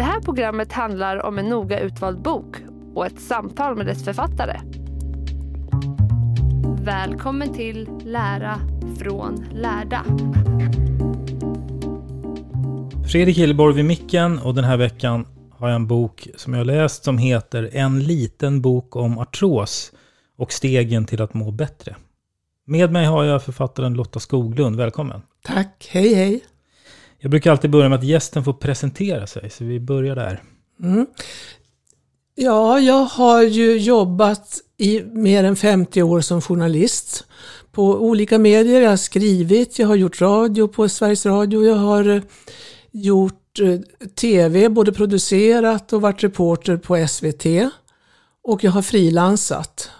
Det här programmet handlar om en noga utvald bok och ett samtal med dess författare. Välkommen till Lära från lärda. Fredrik Hilleborg vid micken och den här veckan har jag en bok som jag läst som heter En liten bok om artros och stegen till att må bättre. Med mig har jag författaren Lotta Skoglund. Välkommen! Tack, hej hej. Jag brukar alltid börja med att gästen får presentera sig, så vi börjar där. Mm. Ja, jag har ju jobbat i mer än 50 år som journalist på olika medier. Jag har skrivit, jag har gjort radio på Sveriges Radio, jag har eh, gjort eh, tv, både producerat och varit reporter på SVT. Och jag har frilansat.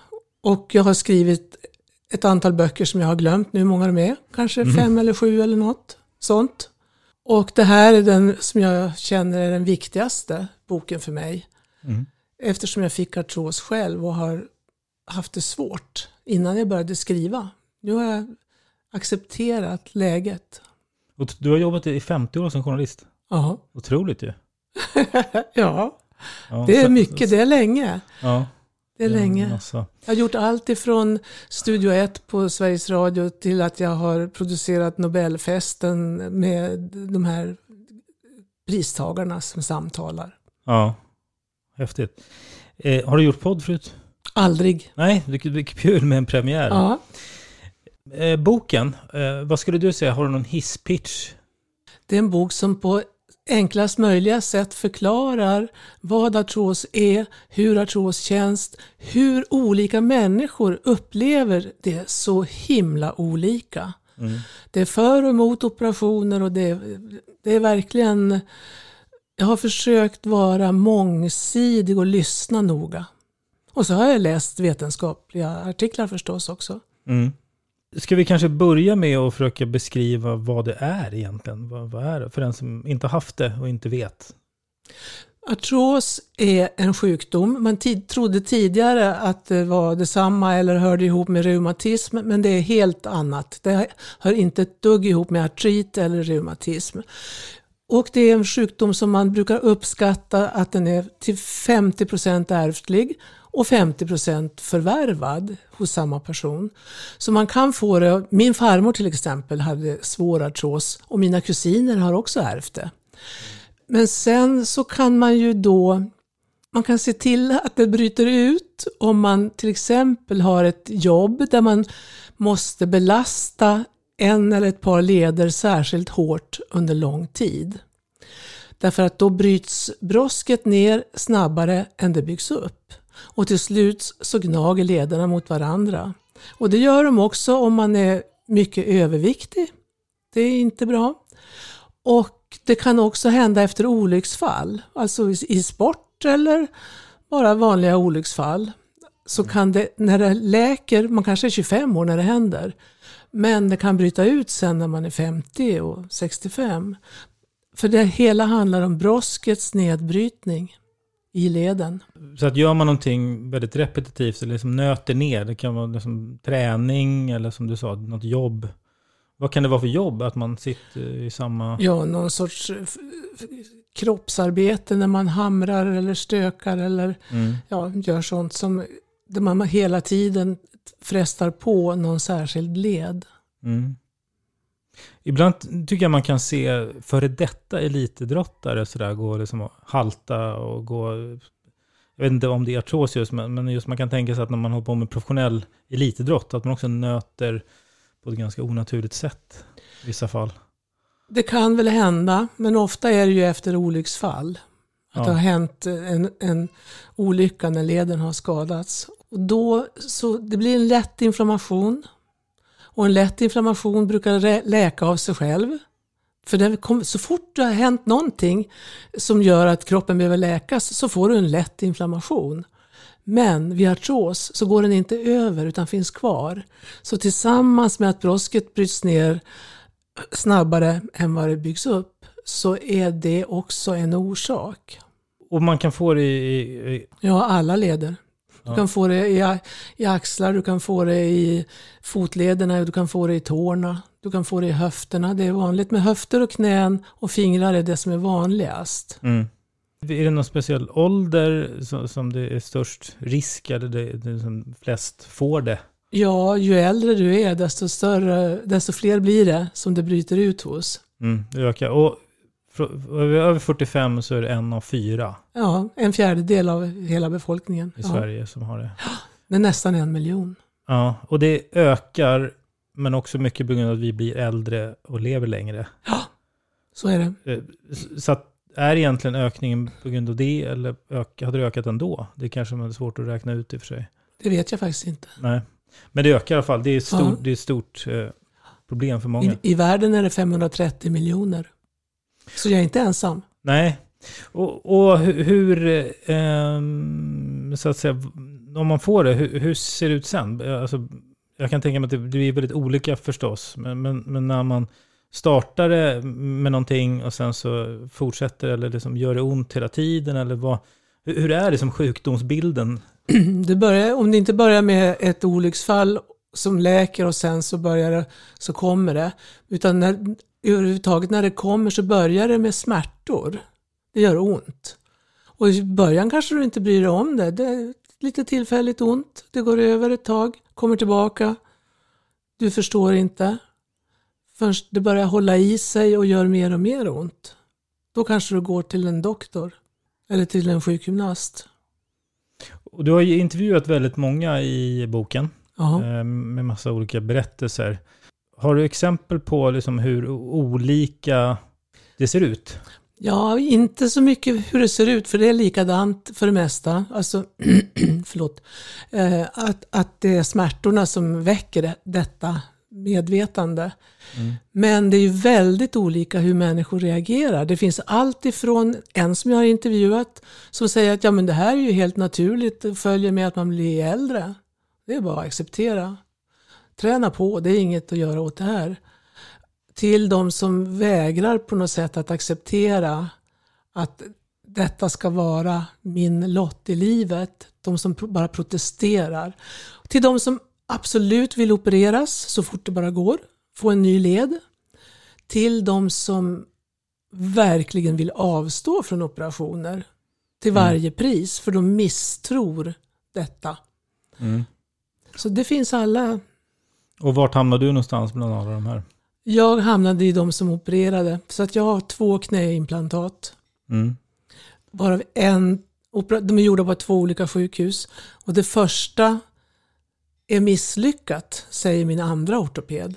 Och jag har skrivit ett antal böcker som jag har glömt nu, hur många de är. Kanske fem eller sju eller något sånt. Och det här är den som jag känner är den viktigaste boken för mig. Mm. Eftersom jag fick artros själv och har haft det svårt innan jag började skriva. Nu har jag accepterat läget. Och du har jobbat i 50 år som journalist. Ja, Otroligt ju. ja Ja, det är mycket, det är länge. Ja, Det är länge. massa. Jag har gjort allt ifrån Studio 1 på Sveriges Radio till att jag har producerat Nobelfesten med de här pristagarna som samtalar. Ja, häftigt. Eh, har du gjort podd förut? Aldrig. Nej, det är kul med en premiär. Ja. Eh, boken, eh, vad skulle du säga, har du någon hisspitch? Det är en bok som på enklast möjliga sätt förklarar vad artros är, hur artros känns, hur olika människor upplever det så himla olika. Det är för och emot operationer och det är, det är verkligen... Jag har försökt vara mångsidig och lyssna noga. Och så har jag läst vetenskapliga artiklar förstås också. Mm. Ska vi kanske börja med att försöka beskriva vad det är egentligen? Vad, vad är det? För den som inte haft det och inte vet. Artros är en sjukdom. Man tid, trodde tidigare att det var detsamma eller hörde ihop med reumatism, men det är helt annat. Det hör inte ett dugg ihop med artrit eller reumatism. Och det är en sjukdom som man brukar uppskatta att den är till 50 procent ärftlig och 50 förvärvad hos samma person. Så man kan få det, min farmor till exempel hade svår artros och mina kusiner har också ärvt det. Men sen så kan man ju då man kan se till att det bryter ut om man till exempel har ett jobb där man måste belasta en eller ett par leder särskilt hårt under lång tid. Därför att då bryts brosket ner snabbare än det byggs upp. Och till slut så gnager lederna mot varandra. Och det gör de också om man är mycket överviktig. Det är inte bra. Och det kan också hända efter olycksfall, alltså i sport eller bara vanliga olycksfall. Så kan det, när det läker, man kanske är 25 år när det händer, men det kan bryta ut sen när man är 50 och 65. För det hela handlar om broskets nedbrytning i leden. Så att gör man någonting väldigt repetitivt, eller liksom nöter ner, det kan vara liksom träning eller som du sa, något jobb. Vad kan det vara för jobb? Att man sitter i samma... Ja, någon sorts eh, kroppsarbete när man hamrar eller stökar eller mm. ja, gör sånt som där man hela tiden frestar på någon särskild led. Mm. Ibland tycker jag man kan se före detta elitidrottare sådär gå liksom och halta och gå... Jag vet inte om det är artros just, men just man kan tänka sig att när man håller på med professionell elitidrott, att man också nöter på ett ganska onaturligt sätt i vissa fall. Det kan väl hända, men ofta är det ju efter olycksfall. Att ja. det har hänt en, en olycka när leden har skadats. Och då, så det blir en lätt inflammation. Och en lätt inflammation brukar läka av sig själv. För kom, så fort det har hänt någonting som gör att kroppen behöver läkas så får du en lätt inflammation. Men vid artros så går den inte över utan finns kvar. Så tillsammans med att brosket bryts ner snabbare än vad det byggs upp så är det också en orsak. Och man kan få det i... i... Ja, alla leder. Du kan få det i, i axlar, du kan få det i fotlederna, du kan få det i tårna, du kan få det i höfterna. Det är vanligt med höfter och knän och fingrar är det som är vanligast. Mm. Är det någon speciell ålder som, som det är störst risk eller det, det som flest får det? Ja, ju äldre du är desto, större, desto fler blir det som det bryter ut hos. Mm, det ökar. Och över 45 så är det en av fyra. Ja, en fjärdedel av hela befolkningen. I Sverige som har det. Det är nästan en miljon. Ja, och det ökar, men också mycket på grund av att vi blir äldre och lever längre. Ja, så är det. Eh, så att är egentligen ökningen på grund av det, eller ök, hade det ökat ändå? Det är kanske är svårt att räkna ut i och för sig. Det vet jag faktiskt inte. Nej. Men det ökar i alla fall. Det är ett stort, ja. det är stort eh, problem för många. I, I, världen är det 530 miljoner. Så jag är inte ensam. Nej. Och, och hur, eh, så att säga, om man får det, hur, hur ser det ut sen? Alltså, jag kan tänka mig att det blir väldigt olika förstås. Men, men, men när man startar det med någonting och sen så fortsätter eller liksom gör det ont hela tiden? Eller vad, hur är det som sjukdomsbilden? Det börjar, om det inte börjar med ett olycksfall som läker och sen så, börjar det, så kommer det. Utan när, överhuvudtaget när det kommer så börjar det med smärtor. Det gör ont. Och i början kanske du inte bryr dig om det. Det är lite tillfälligt ont. Det går över ett tag, kommer tillbaka. Du förstår inte. Förrän det börjar hålla i sig och gör mer och mer ont. Då kanske du går till en doktor. Eller till en sjukgymnast. Och du har ju intervjuat väldigt många i boken. Aha. Eh, med massa olika berättelser. Har du exempel på liksom hur olika det ser ut? Ja, inte så mycket hur det ser ut, för det är likadant för det mesta. Alltså, förlåt. Eh, att, att det är smärtorna som väcker det, detta medvetande. Mm. Men det är ju väldigt olika hur människor reagerar. Det finns allt ifrån en som jag har intervjuat som säger att ja, men det här är ju helt naturligt, det följer med att man blir äldre. Det är bara att acceptera. Träna på, det är inget att göra åt det här. Till de som vägrar på något sätt att acceptera att detta ska vara min lott i livet. De som bara protesterar. Till de som absolut vill opereras så fort det bara går, få en ny led. Till de som verkligen vill avstå från operationer till mm. varje mm. pris, för de misstror detta. Mm. Så det finns alla. Och vart hamnar du någonstans bland alla de här? Jag hamnade i de som opererade. Så att jag har två knäimplantat. Mm. Varav en, de är gjorda på två olika sjukhus. Och det första är misslyckat, säger min andra ortoped.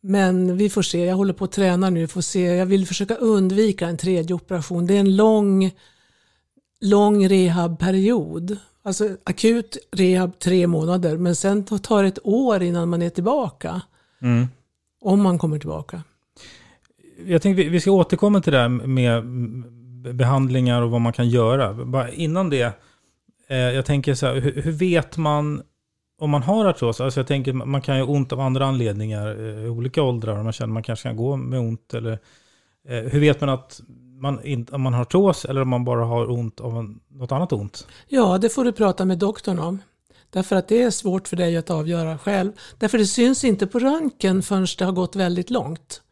Men vi får se, jag håller på att träna nu, får se. Jag vill försöka undvika en tredje operation. Det är en lång, lång rehabperiod. Alltså akut rehab tre månader, men sen tar det ett år innan man är tillbaka. Mm. Om man kommer tillbaka. Jag tänkte vi- ska återkomma till det här med behandlingar och vad man kan göra. Bara innan det, eh, jag tänker så här, hur, vet man om man har artros? Alltså jag tänker, man kan ju ont av andra anledningar eh, i olika åldrar. Man känner att man kanske kan gå med ont. Eller, eh, hur vet man att man, in, om man har artros eller om man bara har ont av en, något annat ont? Ja, det får du prata med doktorn om. Därför att det är svårt för dig att avgöra själv. Därför det syns inte på röntgen förrän det har gått väldigt långt.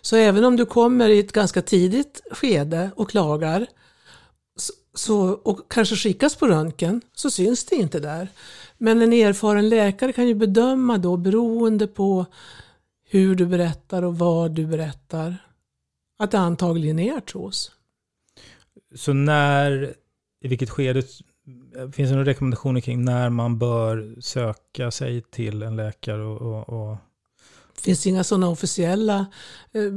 Så även om du kommer i ett ganska tidigt skede och klagar så, så, och kanske skickas på röntgen så syns det inte där. Men en erfaren läkare kan ju bedöma då beroende på hur du berättar och vad du berättar att det antagligen är artros. Så när, i vilket skede, finns det några rekommendationer kring när man bör söka sig till en läkare och, och, och Det finns inga sådana officiella eh,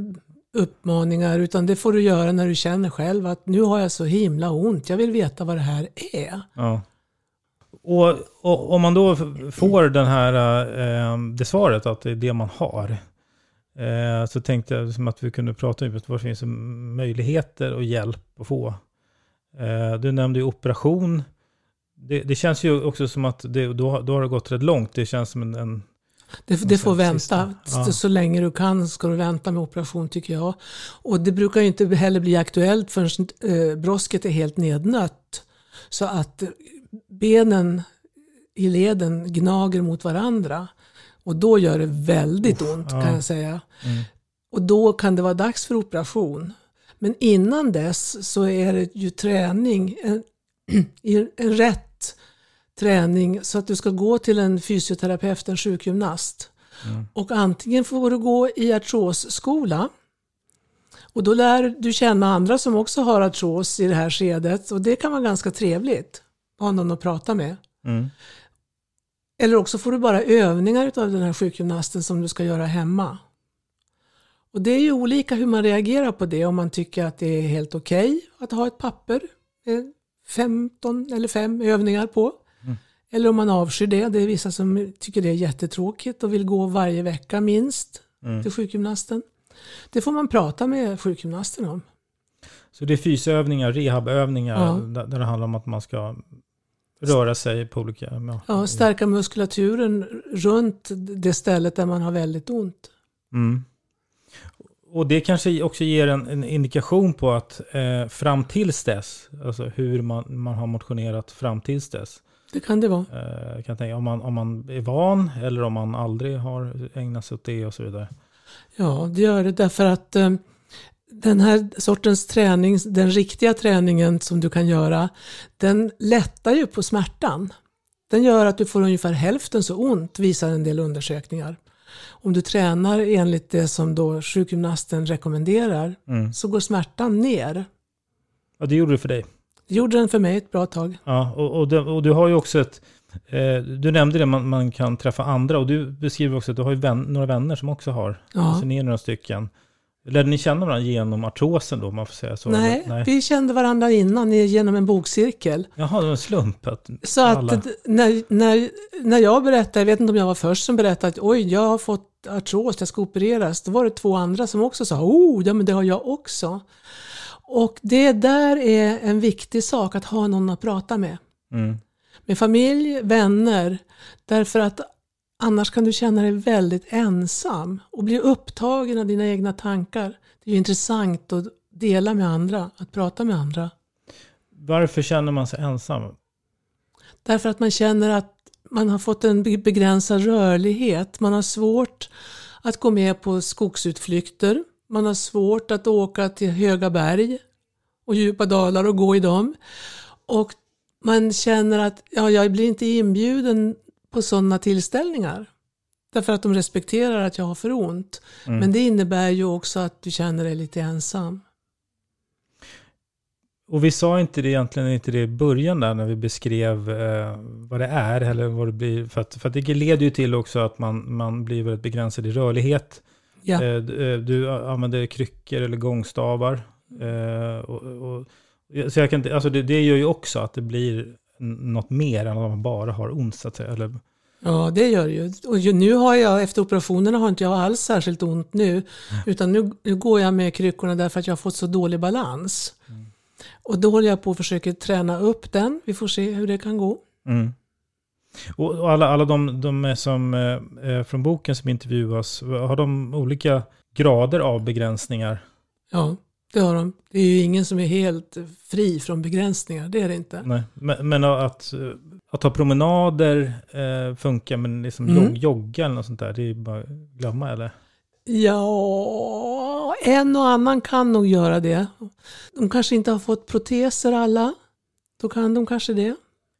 uppmaningar utan det får du göra när du känner själv att nu har jag så himla ont, jag vill veta vad det här är. Ja. Och, och om man då får den här, eh, det svaret att det är det man har. Eh, så tänkte jag som att vi kunde prata om vad det finns möjligheter och hjälp att få. Eh, du nämnde ju operation. Det, det känns ju också som att det, då, då har det gått rätt långt. Det känns som en... en Det, det får vänta. Ja. Så länge du kan ska du vänta med operation tycker jag. Och det brukar ju inte heller bli aktuellt förrän eh, brosket är helt nednött. Så att benen i leden gnager mot varandra. Och då gör det väldigt ont ja. kan jag säga. Mm. Och då kan det vara dags för operation. Men innan dess så är det ju träning, en, en rätt träning så att du ska gå till en fysioterapeut, en sjukgymnast. Och antingen får du gå i artrosskola och då lär du känna andra som också har artros i det här skedet och det kan vara ganska trevligt. Ha någon att prata med. Mm. Eller också får du bara övningar av den här sjukgymnasten som du ska göra hemma. Och det är ju olika hur man reagerar på det, om man tycker att det är helt okej att ha ett papper med 15 eller 5 övningar på. Eller om man avskyr det. Det är vissa som tycker det är jättetråkigt och vill gå varje vecka minst till sjukgymnasten. Det får man prata med sjukgymnasten om. Så det är fysövningar, rehabövningar, Ja. där det handlar om att man ska röra sig på olika... Ja, Ja, stärka muskulaturen runt det stället där man har väldigt ont. Mm. Och det kanske också ger en, en indikation på att eh, fram tills dess, alltså hur man, man har motionerat fram tills dess. Det kan det vara. Eh, kan tänka, om, man, om man är van eller om man aldrig har ägnat sig åt det och så vidare. Ja, det gör det därför att eh, den här sortens träning, den riktiga träningen som du kan göra, den lättar ju på smärtan. Den gör att du får ungefär hälften så ont, visar en del undersökningar. Om du tränar enligt det som då sjukgymnasten rekommenderar Mm. så går smärtan ner. Ja, det gjorde det för dig. Det gjorde den för mig ett bra tag. Ja, och, och, det, och du har ju också ett... Eh, du nämnde det, man, man kan träffa andra och du beskriver också att du har ju vän, några vänner som också har. Ja. Alltså ni är några stycken. Lärde ni känna varandra genom artrosen då, man får säga så? Nej, eller? vi kände varandra innan genom en bokcirkel. Jaha, det var en slump att Så att alla... d- när, när, när jag berättade, jag vet inte om jag var först som berättade att oj, jag har fått artros, jag ska opereras. Då var det två andra som också sa, oh, ja men det har jag också. Och det där är en viktig sak, att ha någon att prata med. Mm. Med familj, vänner. Därför att annars kan du känna dig väldigt ensam och bli upptagen av dina egna tankar. Det är ju intressant att dela med andra, att prata med andra. Varför känner man sig ensam? Därför att man känner att man har fått en be- begränsad rörlighet. Man har svårt att gå med på skogsutflykter. Man har svårt att åka till höga berg och djupa dalar och gå i dem. Och man känner att ja, jag blir inte inbjuden på sådana tillställningar. Därför att de respekterar att jag har för ont. Men det innebär ju också att du känner dig lite ensam. Och vi sa inte det egentligen inte det i början där när vi beskrev eh, vad det är eller vad det blir. För att, för att det leder ju till också att man, man blir väldigt begränsad i rörlighet. Ja. Eh, du, eh, du använder kryckor eller gångstavar. Eh, och, och, så jag kan, inte- alltså det, det gör ju också att det blir något mer än att man bara har ont så att säga. Eller, Ja, det gör det ju. Och nu har jag, efter operationerna har inte jag alls särskilt ont nu. Utan nu, nu går jag med kryckorna därför att jag har fått så dålig balans. Och då håller jag på och försöker träna upp den. Vi får se hur det kan gå. mm. Och alla, alla de, de som eh, eh, från boken som intervjuas, har de olika grader av begränsningar? Ja, det har de. Det är ju ingen som är helt fri från begränsningar. Det är det inte. Nej. Men, men att, att ta promenader eh, funkar, men liksom Mm. jog, jogga eller något sånt där, det är bara att glömma eller? Ja, en och annan kan nog göra det. De kanske inte har fått proteser alla. Då kan de kanske det.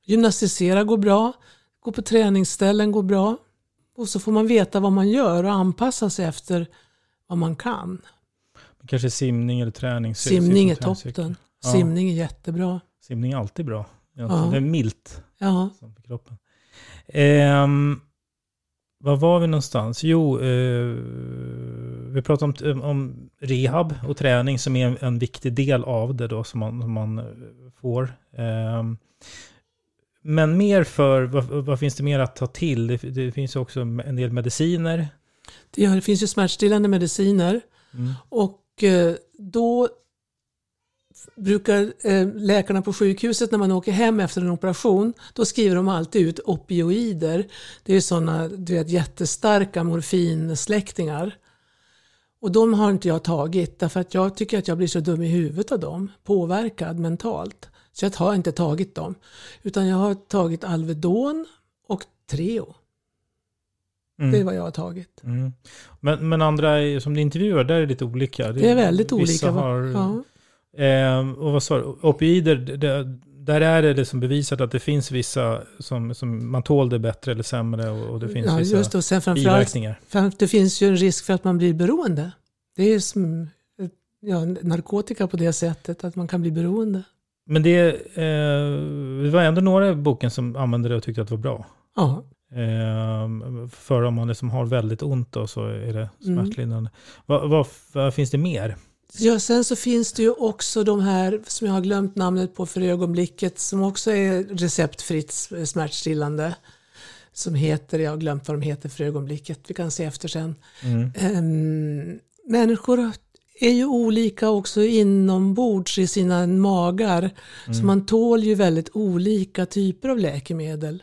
Gymnastisera går bra. Gå på träningsställen går bra. Och så får man veta vad man gör och anpassa sig efter vad man kan. Kanske simning eller träning. Simning är toppen. Ja. Simning är jättebra. Simning är alltid bra. Ja. Det är milt Ja, för kroppen. Ehm, var var vi någonstans? Jo, eh, vi pratade om, om rehab och träning som är en, en viktig del av det då som man, som man eh, får. Ehm, men mer för, vad, vad finns det mer att ta till? Det, det finns ju också en del mediciner. det, det finns ju smärtstillande mediciner. Mm. Och eh, Eh, då brukar eh, läkarna på sjukhuset när man åker hem efter en operation, då skriver de alltid ut opioider. Det är sådana du vet, jättestarka morfinsläktingar. Och de har inte jag tagit därför att jag tycker att jag blir så dum i huvudet av dem, påverkad mentalt. Så jag har inte tagit dem. Utan jag har tagit Alvedon och Treo. Mm. Det är vad jag har tagit. Mm. Men, men andra som du intervjuar, där är det lite olika. Det är väldigt vissa olika. Har, Ja. Ehm, och vad sa du? Opioider, det, det, där är det liksom bevisat att det finns vissa som, som man tål det bättre eller sämre och, och det finns ja, vissa just det. Och sen biverkningar. Det finns ju en risk för att man blir beroende. Det är som ja, narkotika på det sättet, att man kan bli beroende. Men det, eh, det var ändå några i boken som använde det och tyckte att det var bra. Ja, för om man liksom har väldigt ont då så är det Mm. smärtlindrande. Vad, vad, vad finns det mer? ja, sen så finns det ju också de här som jag har glömt namnet på för ögonblicket som också är receptfritt smärtstillande. Som heter, jag har glömt vad de heter för ögonblicket, vi kan se efter sen. Mm. Ehm, människor är ju olika också inombords i sina magar. Så man tål ju väldigt olika typer av läkemedel.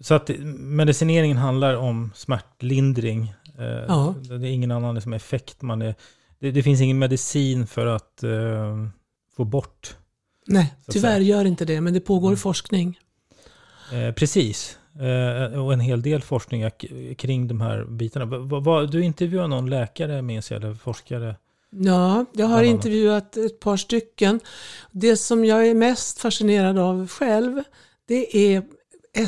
Så att medicineringen handlar om smärtlindring. Eh, Ja. Det är ingen annan liksom effekt. Man är, det, det finns ingen medicin för att eh, få bort. Nej, tyvärr gör inte det, men det pågår forskning. Eh, precis. Eh, och en hel del forskning kring de här bitarna. Va, va, du intervjuade någon läkare minns jag, eller forskare. Ja, jag har intervjuat ett par stycken. Det som jag är mest fascinerad av själv, det är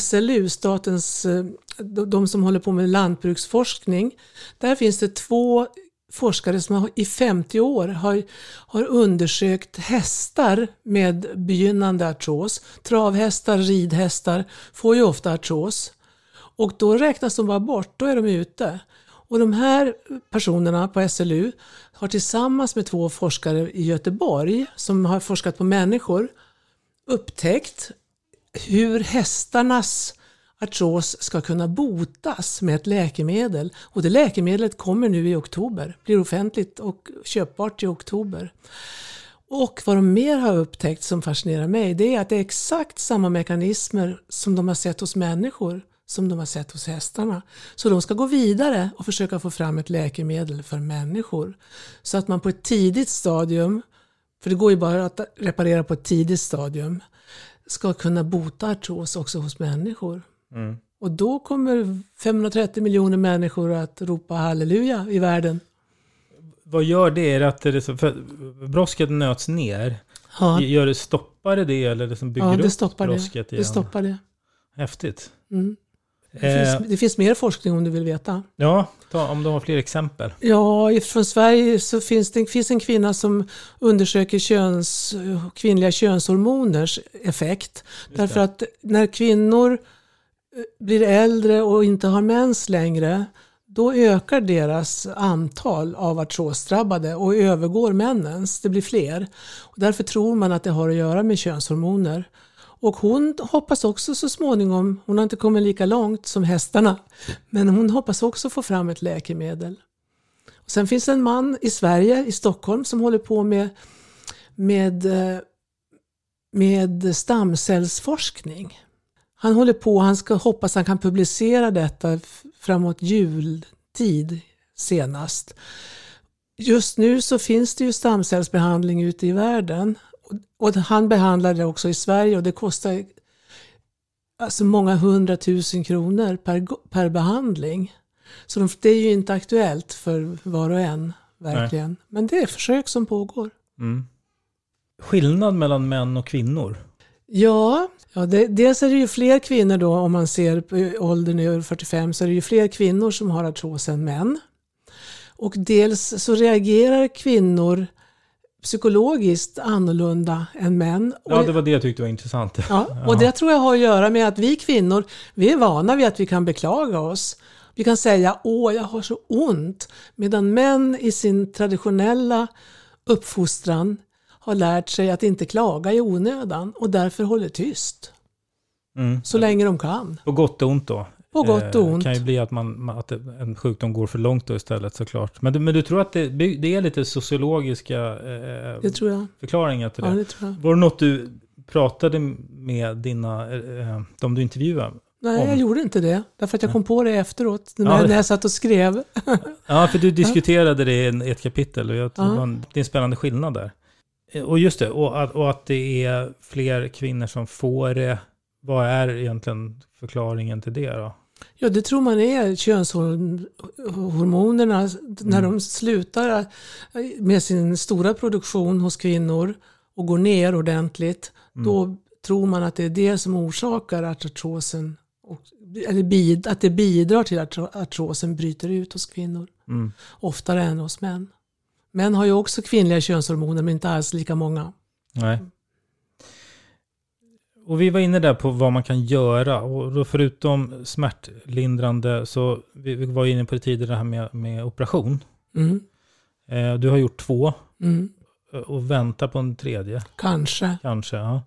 SLU, statens, eh, de de som håller på med lantbruksforskning. Där finns det två forskare som har, i 50 år har, har undersökt hästar med begynnande artros. Travhästar, ridhästar får ju ofta artros. Och då räknas de bara bort, då är de ute. Och de här personerna på SLU har tillsammans med två forskare i Göteborg som har forskat på människor upptäckt hur hästarnas artros ska kunna botas med ett läkemedel. Och det läkemedlet kommer nu i oktober, blir offentligt och köpbart i oktober. Och vad de mer har upptäckt som fascinerar mig, det är att det är exakt samma mekanismer som de har sett hos människor som de har sett hos hästarna. Så de ska gå vidare och försöka få fram ett läkemedel för människor. Så att man på ett tidigt stadium, för det går ju bara att reparera på ett tidigt stadium, ska kunna bota artros också hos människor. Mm. Och då kommer 530 miljoner människor att ropa halleluja i världen. Vad gör det? Är det att det för brosket nöts ner. Ja, Gör det, stoppar det det eller det som bygger ja det upp stoppar det. brosket Det igen? stoppar det. Häftigt. Mm. Det, Eh, finns, det finns mer forskning om du vill veta. ja, ta, om du har fler exempel. Ja, från Sverige så finns det finns en kvinna som undersöker köns, kvinnliga könshormoners effekt. Därför att när kvinnor eh, blir äldre och inte har mens längre, då ökar deras antal av artrosdrabbade och övergår männens. Det blir fler. Och därför tror man att det har att göra med könshormoner. Och hon hoppas också så småningom, hon har inte kommit lika långt som hästarna, men hon hoppas också få fram ett läkemedel. Och sen finns det en man i Sverige, i Stockholm, som håller på med, med, eh, med stamcellsforskning. Han håller på, han ska hoppas han kan publicera detta framåt jultid senast. Just nu så finns det ju stamcellsbehandling ute i världen. Och- han behandlar det också i Sverige och det kostar alltså många hundratusen kronor per, per behandling. Så de, det är ju inte aktuellt för var och en, verkligen. Men det är försök som pågår. Mm. Skillnad mellan män och kvinnor? Ja, ja det, dels är det ju fler kvinnor då, om man ser på åldern över 45, så är det ju fler kvinnor som har artros än män. Och dels så reagerar kvinnor psykologiskt annorlunda än män. Ja, det var det jag tyckte var intressant. ja, och det tror jag har att göra med att vi kvinnor, vi är vana vid att vi kan beklaga oss. Vi kan säga åh, jag har så ont. Medan män i sin traditionella uppfostran har lärt sig att inte klaga i onödan och därför håller tyst. Mm. Så länge de kan. På gott och ont då? På gott och Eh, ont. kan ju bli att, man, att en sjukdom går för långt då istället såklart. Men du, men du tror att det, det är lite sociologiska eh, Det tror jag. förklaringar till Ja, det? det tror jag. Var det något du pratade med dina, eh, de du intervjuade? Nej, Om- jag gjorde inte det. Därför att jag kom på det efteråt. När, Ja, det- när jag satt och skrev. Ja, för du diskuterade det i ett kapitel och jag Ja. det var en- det är en spännande skillnad där. Eh, Och just det, och att, och att det är fler kvinnor som får det. Vad är egentligen förklaringen till det då? Ja, det tror man är könshormonerna. När Mm. de slutar med sin stora produktion hos kvinnor och går ner ordentligt, Mm. då tror man att det är det som orsakar artrosen. Och, eller bid, att det bidrar till att artro- artrosen bryter ut hos kvinnor. Mm. Oftare än hos män. Män har ju också kvinnliga könshormoner, men inte alls lika många. Nej. Och vi var inne där på vad man kan göra. Och då förutom smärtlindrande så vi, vi var inne på det tidigare det här med, med operation. Mm. Eh, du har gjort två Mm. eh, och väntar på en tredje. Kanske. Kanske, ja.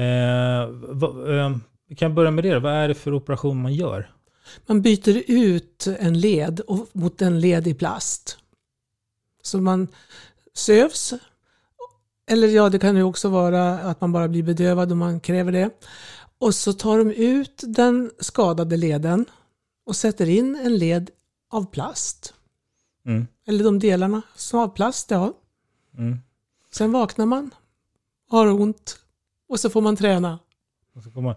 Eh, vad, eh, vi kan börja med det. Vad är det för operation man gör? Man byter ut en led och, mot en led i plast. Så man sövs. Eller ja, det kan ju också vara att man bara blir bedövad om man kräver det. Och så tar de ut den skadade leden och sätter in en led av plast. Mm. Eller de delarna som av plast, ja. Mm. Sen vaknar man, har ont och så får man träna. Kommer,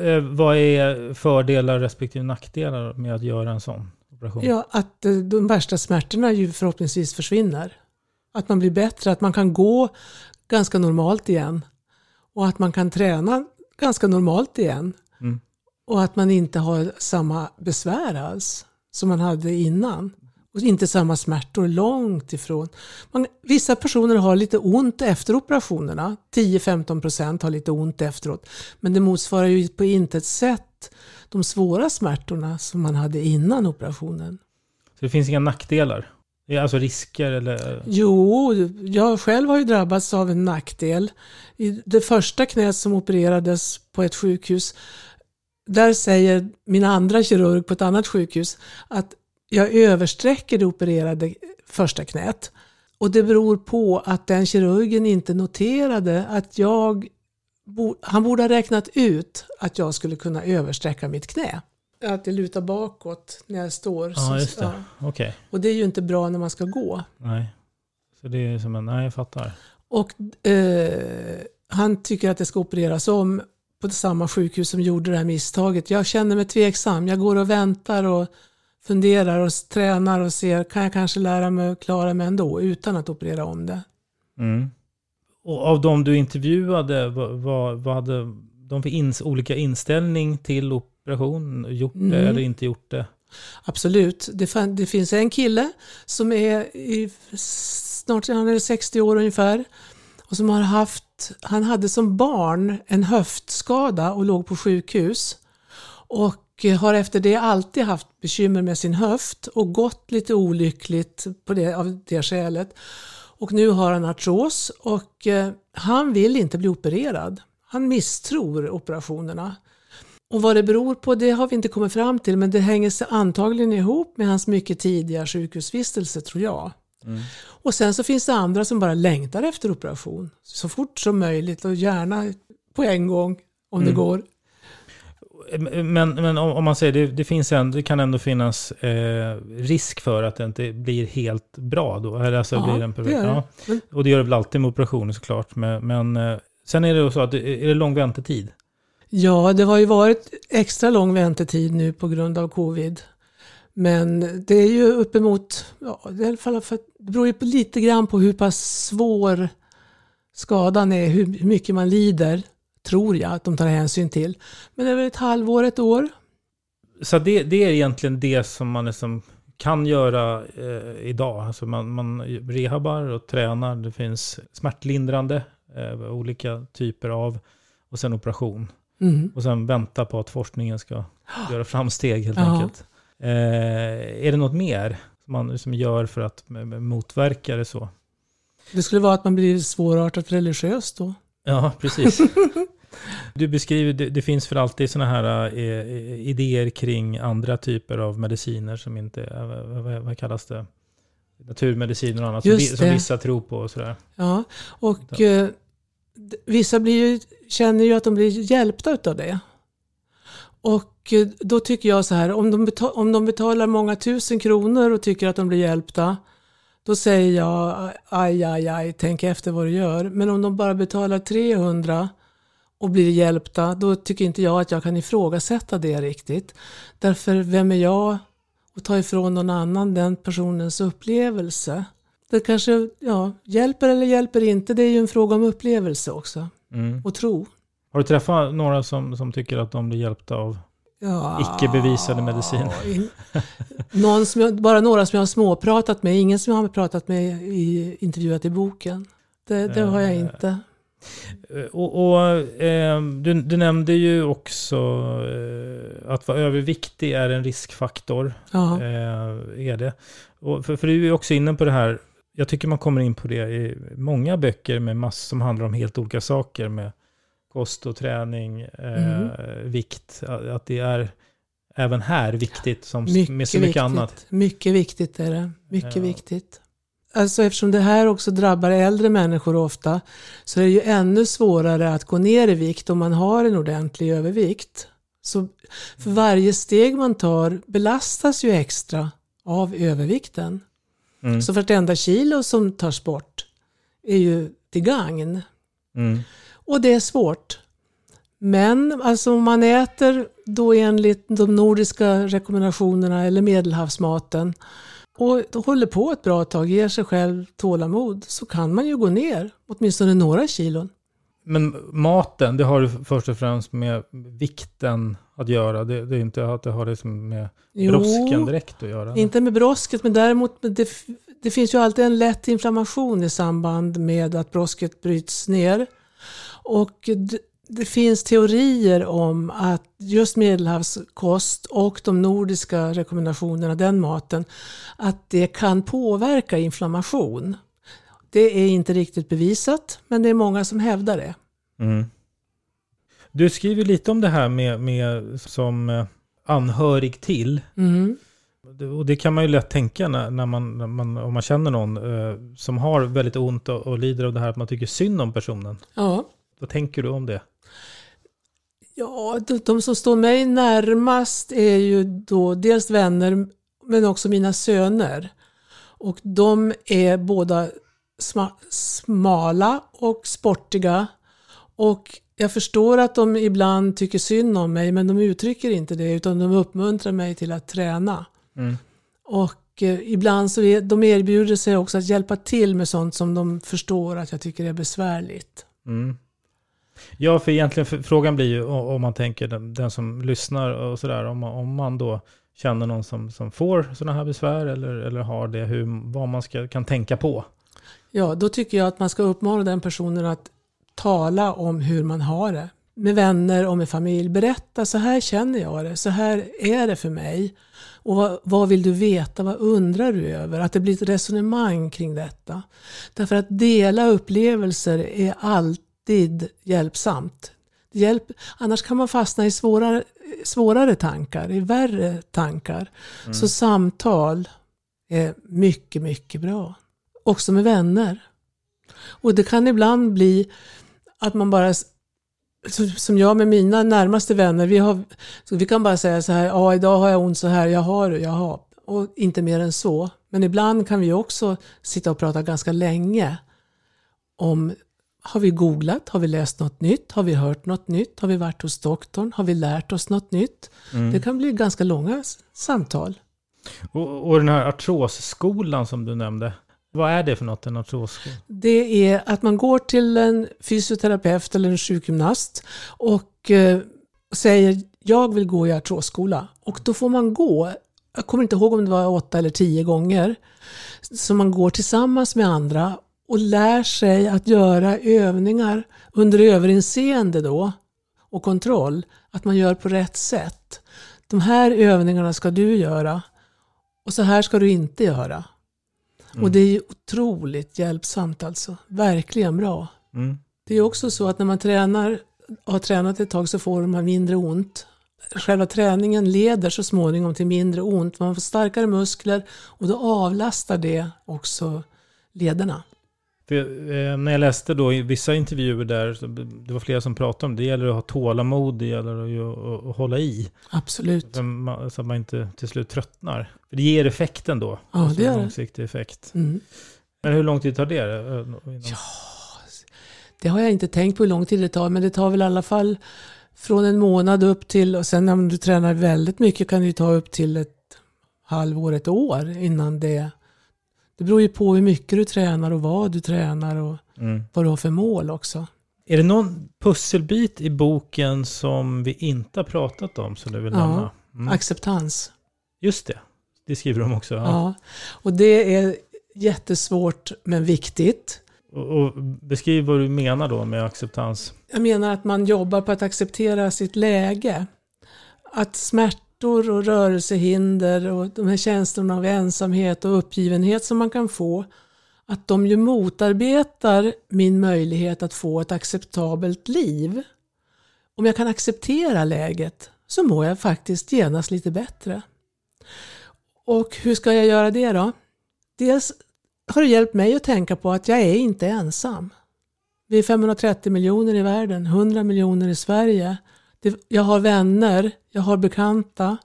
eh, vad är fördelar respektive nackdelar med att göra en sån operation? Ja, att eh, de värsta smärtorna ju förhoppningsvis försvinner. Att man blir bättre, att man kan gå ganska normalt igen. Och att man kan träna ganska normalt igen. Mm. Och att man inte har samma besvär alls som man hade innan. Och inte samma smärtor, långt ifrån. Man, vissa personer har lite ont efter operationerna. 10-15% har lite ont efteråt. Men det motsvarar ju på intet sätt de svåra smärtorna som man hade innan operationen. Så det finns inga nackdelar? Alltså risker eller? Jo, jag själv har ju drabbats av en nackdel. I det första knät som opererades på ett sjukhus där säger min andra kirurg på ett annat sjukhus att jag översträcker det opererade första knät. Och det beror på att den kirurgen inte noterade att jag, han borde ha räknat ut att jag skulle kunna översträcka mitt knä. Att det lutar bakåt när jag står. Ja, just det. Ja. Okay. Och det är ju inte bra när man ska gå. Nej, så det är som en, nej jag fattar. Och eh, han tycker att det ska opereras om på samma sjukhus som gjorde det här misstaget. Jag känner mig tveksam. Jag går och väntar och funderar och tränar och ser, kan jag kanske lära mig att klara mig ändå utan att operera om det. Mm. Och av de du intervjuade, vad, vad, hade de för ins, olika inställning till operation? Gjort det mm. eller inte gjort det? Absolut. Det, fann, det, finns en kille som är i, snart han är 60 år ungefär och som har haft, han hade som barn en höftskada och låg på sjukhus. Och har efter det alltid haft bekymmer med sin höft och gått lite olyckligt på det, av det skälet. Och nu har han artros och eh, han vill inte bli opererad. Han misstror operationerna. Och vad det beror på det har vi inte kommit fram till men det hänger sig antagligen ihop med hans mycket tidiga sjukhusvistelse tror jag. Mm. Och sen så finns det andra som bara längtar efter operation så fort som möjligt och gärna på en gång om mm. det går. Men, men om man säger det, det, finns en, det kan ändå finnas eh, risk för att det inte blir helt bra då? Eller alltså ja, blir den perfekt. Det ja. Och det gör det väl alltid med operationer såklart. Men, men eh, sen är det så att är det lång väntetid? Ja, det har ju varit extra lång väntetid nu på grund av covid. Men det är ju uppemot, ja, i alla fall för, det beror ju lite grann på hur pass svår skadan är, hur mycket man lider tror jag att de tar hänsyn till. Men det är väl ett halvår, ett år. Så det, det är egentligen det som man liksom kan göra eh, idag. Alltså man, man rehabar och tränar. Det finns smärtlindrande, eh, olika typer av, och sen operation. Mm. Och sen vänta på att forskningen ska göra framsteg helt ja. enkelt. Eh, är det något mer som man liksom gör för att motverka det så? Det skulle vara att man blir svårartat religiös då. Ja, precis. Du beskriver, det, det finns för alltid sådana här eh, idéer kring andra typer av mediciner som inte, eh, vad, vad kallas det? Naturmediciner och annat som, som, vissa tror på och sådär. Ja, och eh, vissa blir ju, känner ju att de blir hjälpta av det. Och eh, då tycker jag så här, om de, betal, om de betalar många tusen kronor och tycker att de blir hjälpta, då säger jag aj, aj, aj, tänk efter vad du gör. Men om de bara betalar 300 och blir hjälpta, då tycker inte jag att jag kan ifrågasätta det riktigt. Därför, vem är jag att ta ifrån någon annan den personens upplevelse? Det kanske ja, hjälper eller hjälper inte, det är ju en fråga om upplevelse också. Mm. Och tro. Har du träffat några som, som tycker att de blir hjälpta av ja, icke bevisade mediciner? någon som jag, bara några som jag har småpratat med, ingen som jag har pratat med i, intervjuat i boken. Det, det har jag eh, inte. Eh, och, och eh, du, du, nämnde ju också eh, att vara överviktig är en riskfaktor. Eh, är det. Och för, för du är också inne på det här, jag tycker man kommer in på det i många böcker med massor som handlar om helt olika saker med kost och träning, eh, mm. vikt. Att det är även här viktigt som mycket med så mycket viktigt. annat. Mycket viktigt är det. Mycket viktigt alltså eftersom det här också drabbar äldre människor ofta, så är det ju ännu svårare att gå ner i vikt om man har en ordentlig övervikt. Så för varje steg man tar belastas ju extra av övervikten. Mm. Så vartenda kilo som tas bort är ju till gagn. Mm. Och det är svårt. Men alltså om man äter då enligt de nordiska rekommendationerna eller medelhavsmaten och håller på ett bra tag, ger sig själv tålamod, så kan man ju gå ner åtminstone några kilon. Men maten, det har först och främst med vikten att göra. Det, det är inte att det har det med brosken direkt att göra. Inte med brosket, men däremot det, det finns ju alltid en lätt inflammation i samband med att brosket bryts ner. Och det finns teorier om att just medelhavskost och de nordiska rekommendationerna, den maten, att det kan påverka inflammation. Det är inte riktigt bevisat, men det är många som hävdar det. Mm. Du skriver lite om det här med, med som eh, anhörig till. Mm. Och det kan man ju lätt tänka när, när, man, när man, om man känner någon eh, som har väldigt ont och, och lider av det här att man tycker synd om personen. Ja. Vad tänker du om det? Ja, de, de som står mig närmast är ju då dels vänner men också mina söner. Och de är båda sma, smala och sportiga. Och jag förstår att de ibland tycker synd om mig men de uttrycker inte det utan de uppmuntrar mig till att träna. Mm. Och eh, ibland så är, de erbjuder sig också att hjälpa till med sånt som de förstår att jag tycker är besvärligt. Mm. Ja, för egentligen för, frågan blir ju om man tänker den, den som lyssnar och sådär, om, man- om man då känner någon som, som får sådana här besvär eller, eller har det, hur, vad man ska, kan tänka på. Ja, då tycker jag att man ska uppmana den personen att tala om hur man har det. Med vänner och med familj. Berätta, så här känner jag det, så här är det för mig. Och vad, vad vill du veta, vad undrar du över? Att det blir ett resonemang kring detta. Därför att dela upplevelser är alltid hjälpsamt. Hjälp, annars kan man fastna i svårare, svårare tankar, i värre tankar. Så samtal är mycket, mycket bra. Också med vänner. Och det kan ibland bli att man bara, som jag med mina närmaste vänner, vi, har, vi kan bara säga så här, ja idag har jag ont så här, jag har det, jag har. Och inte mer än så. Men ibland kan vi också sitta och prata ganska länge om har vi googlat? Har vi läst något nytt? Har vi hört något nytt? Har vi varit hos doktorn? Har vi lärt oss något nytt? Det kan bli ganska långa samtal. Och, och den här artrosskolan som du nämnde, vad är det för något, en artrosskola? Det är att man går till en fysioterapeut eller en sjukgymnast och eh, säger jag vill gå i artrosskola. Och då får man gå, jag kommer inte ihåg om det var åtta eller tio gånger, så man går tillsammans med andra och lär sig att göra övningar under överinseende då och kontroll, att man gör på rätt sätt. De här övningarna ska du göra och så här ska du inte göra. Och det är ju otroligt hjälpsamt alltså. Verkligen bra. Mm. Det är också så att när man tränar, har tränat ett tag så får man mindre ont. Själva träningen leder så småningom till mindre ont. Man får starkare muskler och då avlastar det också lederna. För, eh, när jag läste då i vissa intervjuer där, det var flera som pratade om det, det gäller att ha tålamod, det gäller att, att hålla i. Absolut. Så man, så att man inte till slut tröttnar. För det ger effekten då. Ja, Alltså det gör en det. långsiktig effekt. Mm. Men hur lång tid tar det? eh, innan- Det har jag inte tänkt på hur lång tid det tar, men det tar väl i alla fall från en månad upp till, och sen om du tränar väldigt mycket kan det ju ta upp till ett halvår, ett år innan det... Det beror ju på hur mycket du tränar och vad du tränar och Mm. vad du har för mål också. Är det någon pusselbit i boken som vi inte har pratat om som du vill Ja. nämna? Mm. Acceptans. Just det, det skriver de också. Ja. Ja. Och det är jättesvårt men viktigt. Och, och beskriv vad du menar då med acceptans. Jag menar att man jobbar på att acceptera sitt läge. Att smärtor och rörelsehinder och de här känslorna av ensamhet och uppgivenhet som man kan få, att de ju motarbetar min möjlighet att få ett acceptabelt liv. Om jag kan acceptera läget så mår jag faktiskt genast lite bättre. Och hur ska jag göra det då? Dels har det hjälpt mig att tänka på att jag är inte ensam. Vi är 530 miljoner i världen, 100 miljoner i Sverige. Det- Jag har vänner, jag har bekanta,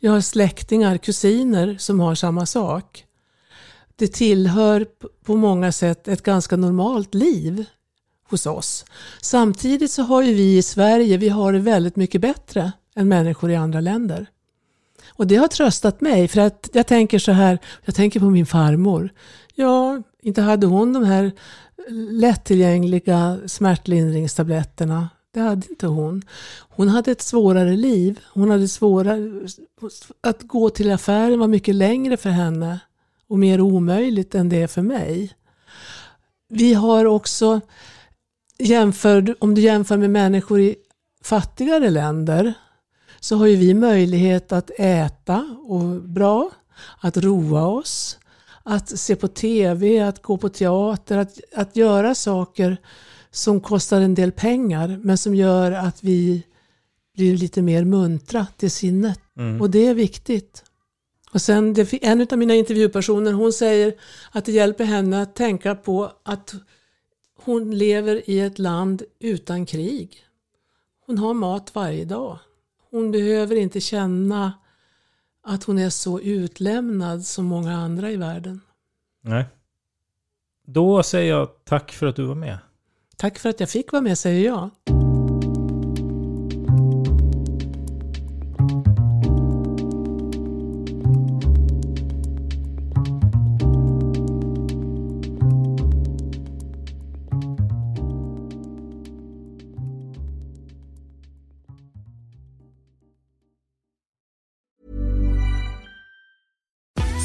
jag har släktingar, kusiner som har samma sak. Det tillhör på många sätt ett ganska normalt liv hos oss. Samtidigt så har ju vi i Sverige, vi har det väldigt mycket bättre än människor i andra länder. Och det har tröstat mig för att jag tänker så här, jag tänker på min farmor. Ja, inte hade hon de här lättillgängliga smärtlindringstabletterna. Det hade inte hon. Hon hade ett svårare liv. Hon hade svårare... Att gå till affären var mycket längre för henne och mer omöjligt än det är för mig. Vi har också, jämför, om du jämför med människor i fattigare länder, så har ju vi möjlighet att äta och bra, att roa oss, att se på tv, att gå på teater, att, att göra saker som kostar en del pengar men som gör att vi blir lite mer muntra till sinnet. Mm. Och det är viktigt. Och sen, det, en av mina intervjupersoner hon säger att det hjälper henne att tänka på att hon lever i ett land utan krig. Hon har mat varje dag. Hon behöver inte känna att hon är så utlämnad som många andra i världen. Nej. Då säger jag tack för att du var med. Tack för att jag fick vara med säger jag.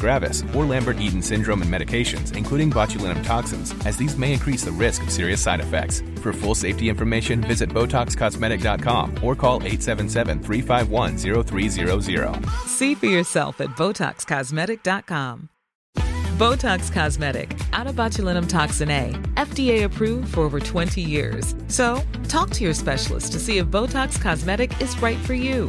gravis, or Lambert-Eaton syndrome and medications, including botulinum toxins, as these may increase the risk of serious side effects. For full safety information, visit BotoxCosmetic.com or call 877-351-0300. See for yourself at BotoxCosmetic.com. Botox Cosmetic, out of botulinum toxin A, FDA approved for over 20 years. So, talk to your specialist to see if Botox Cosmetic is right for you.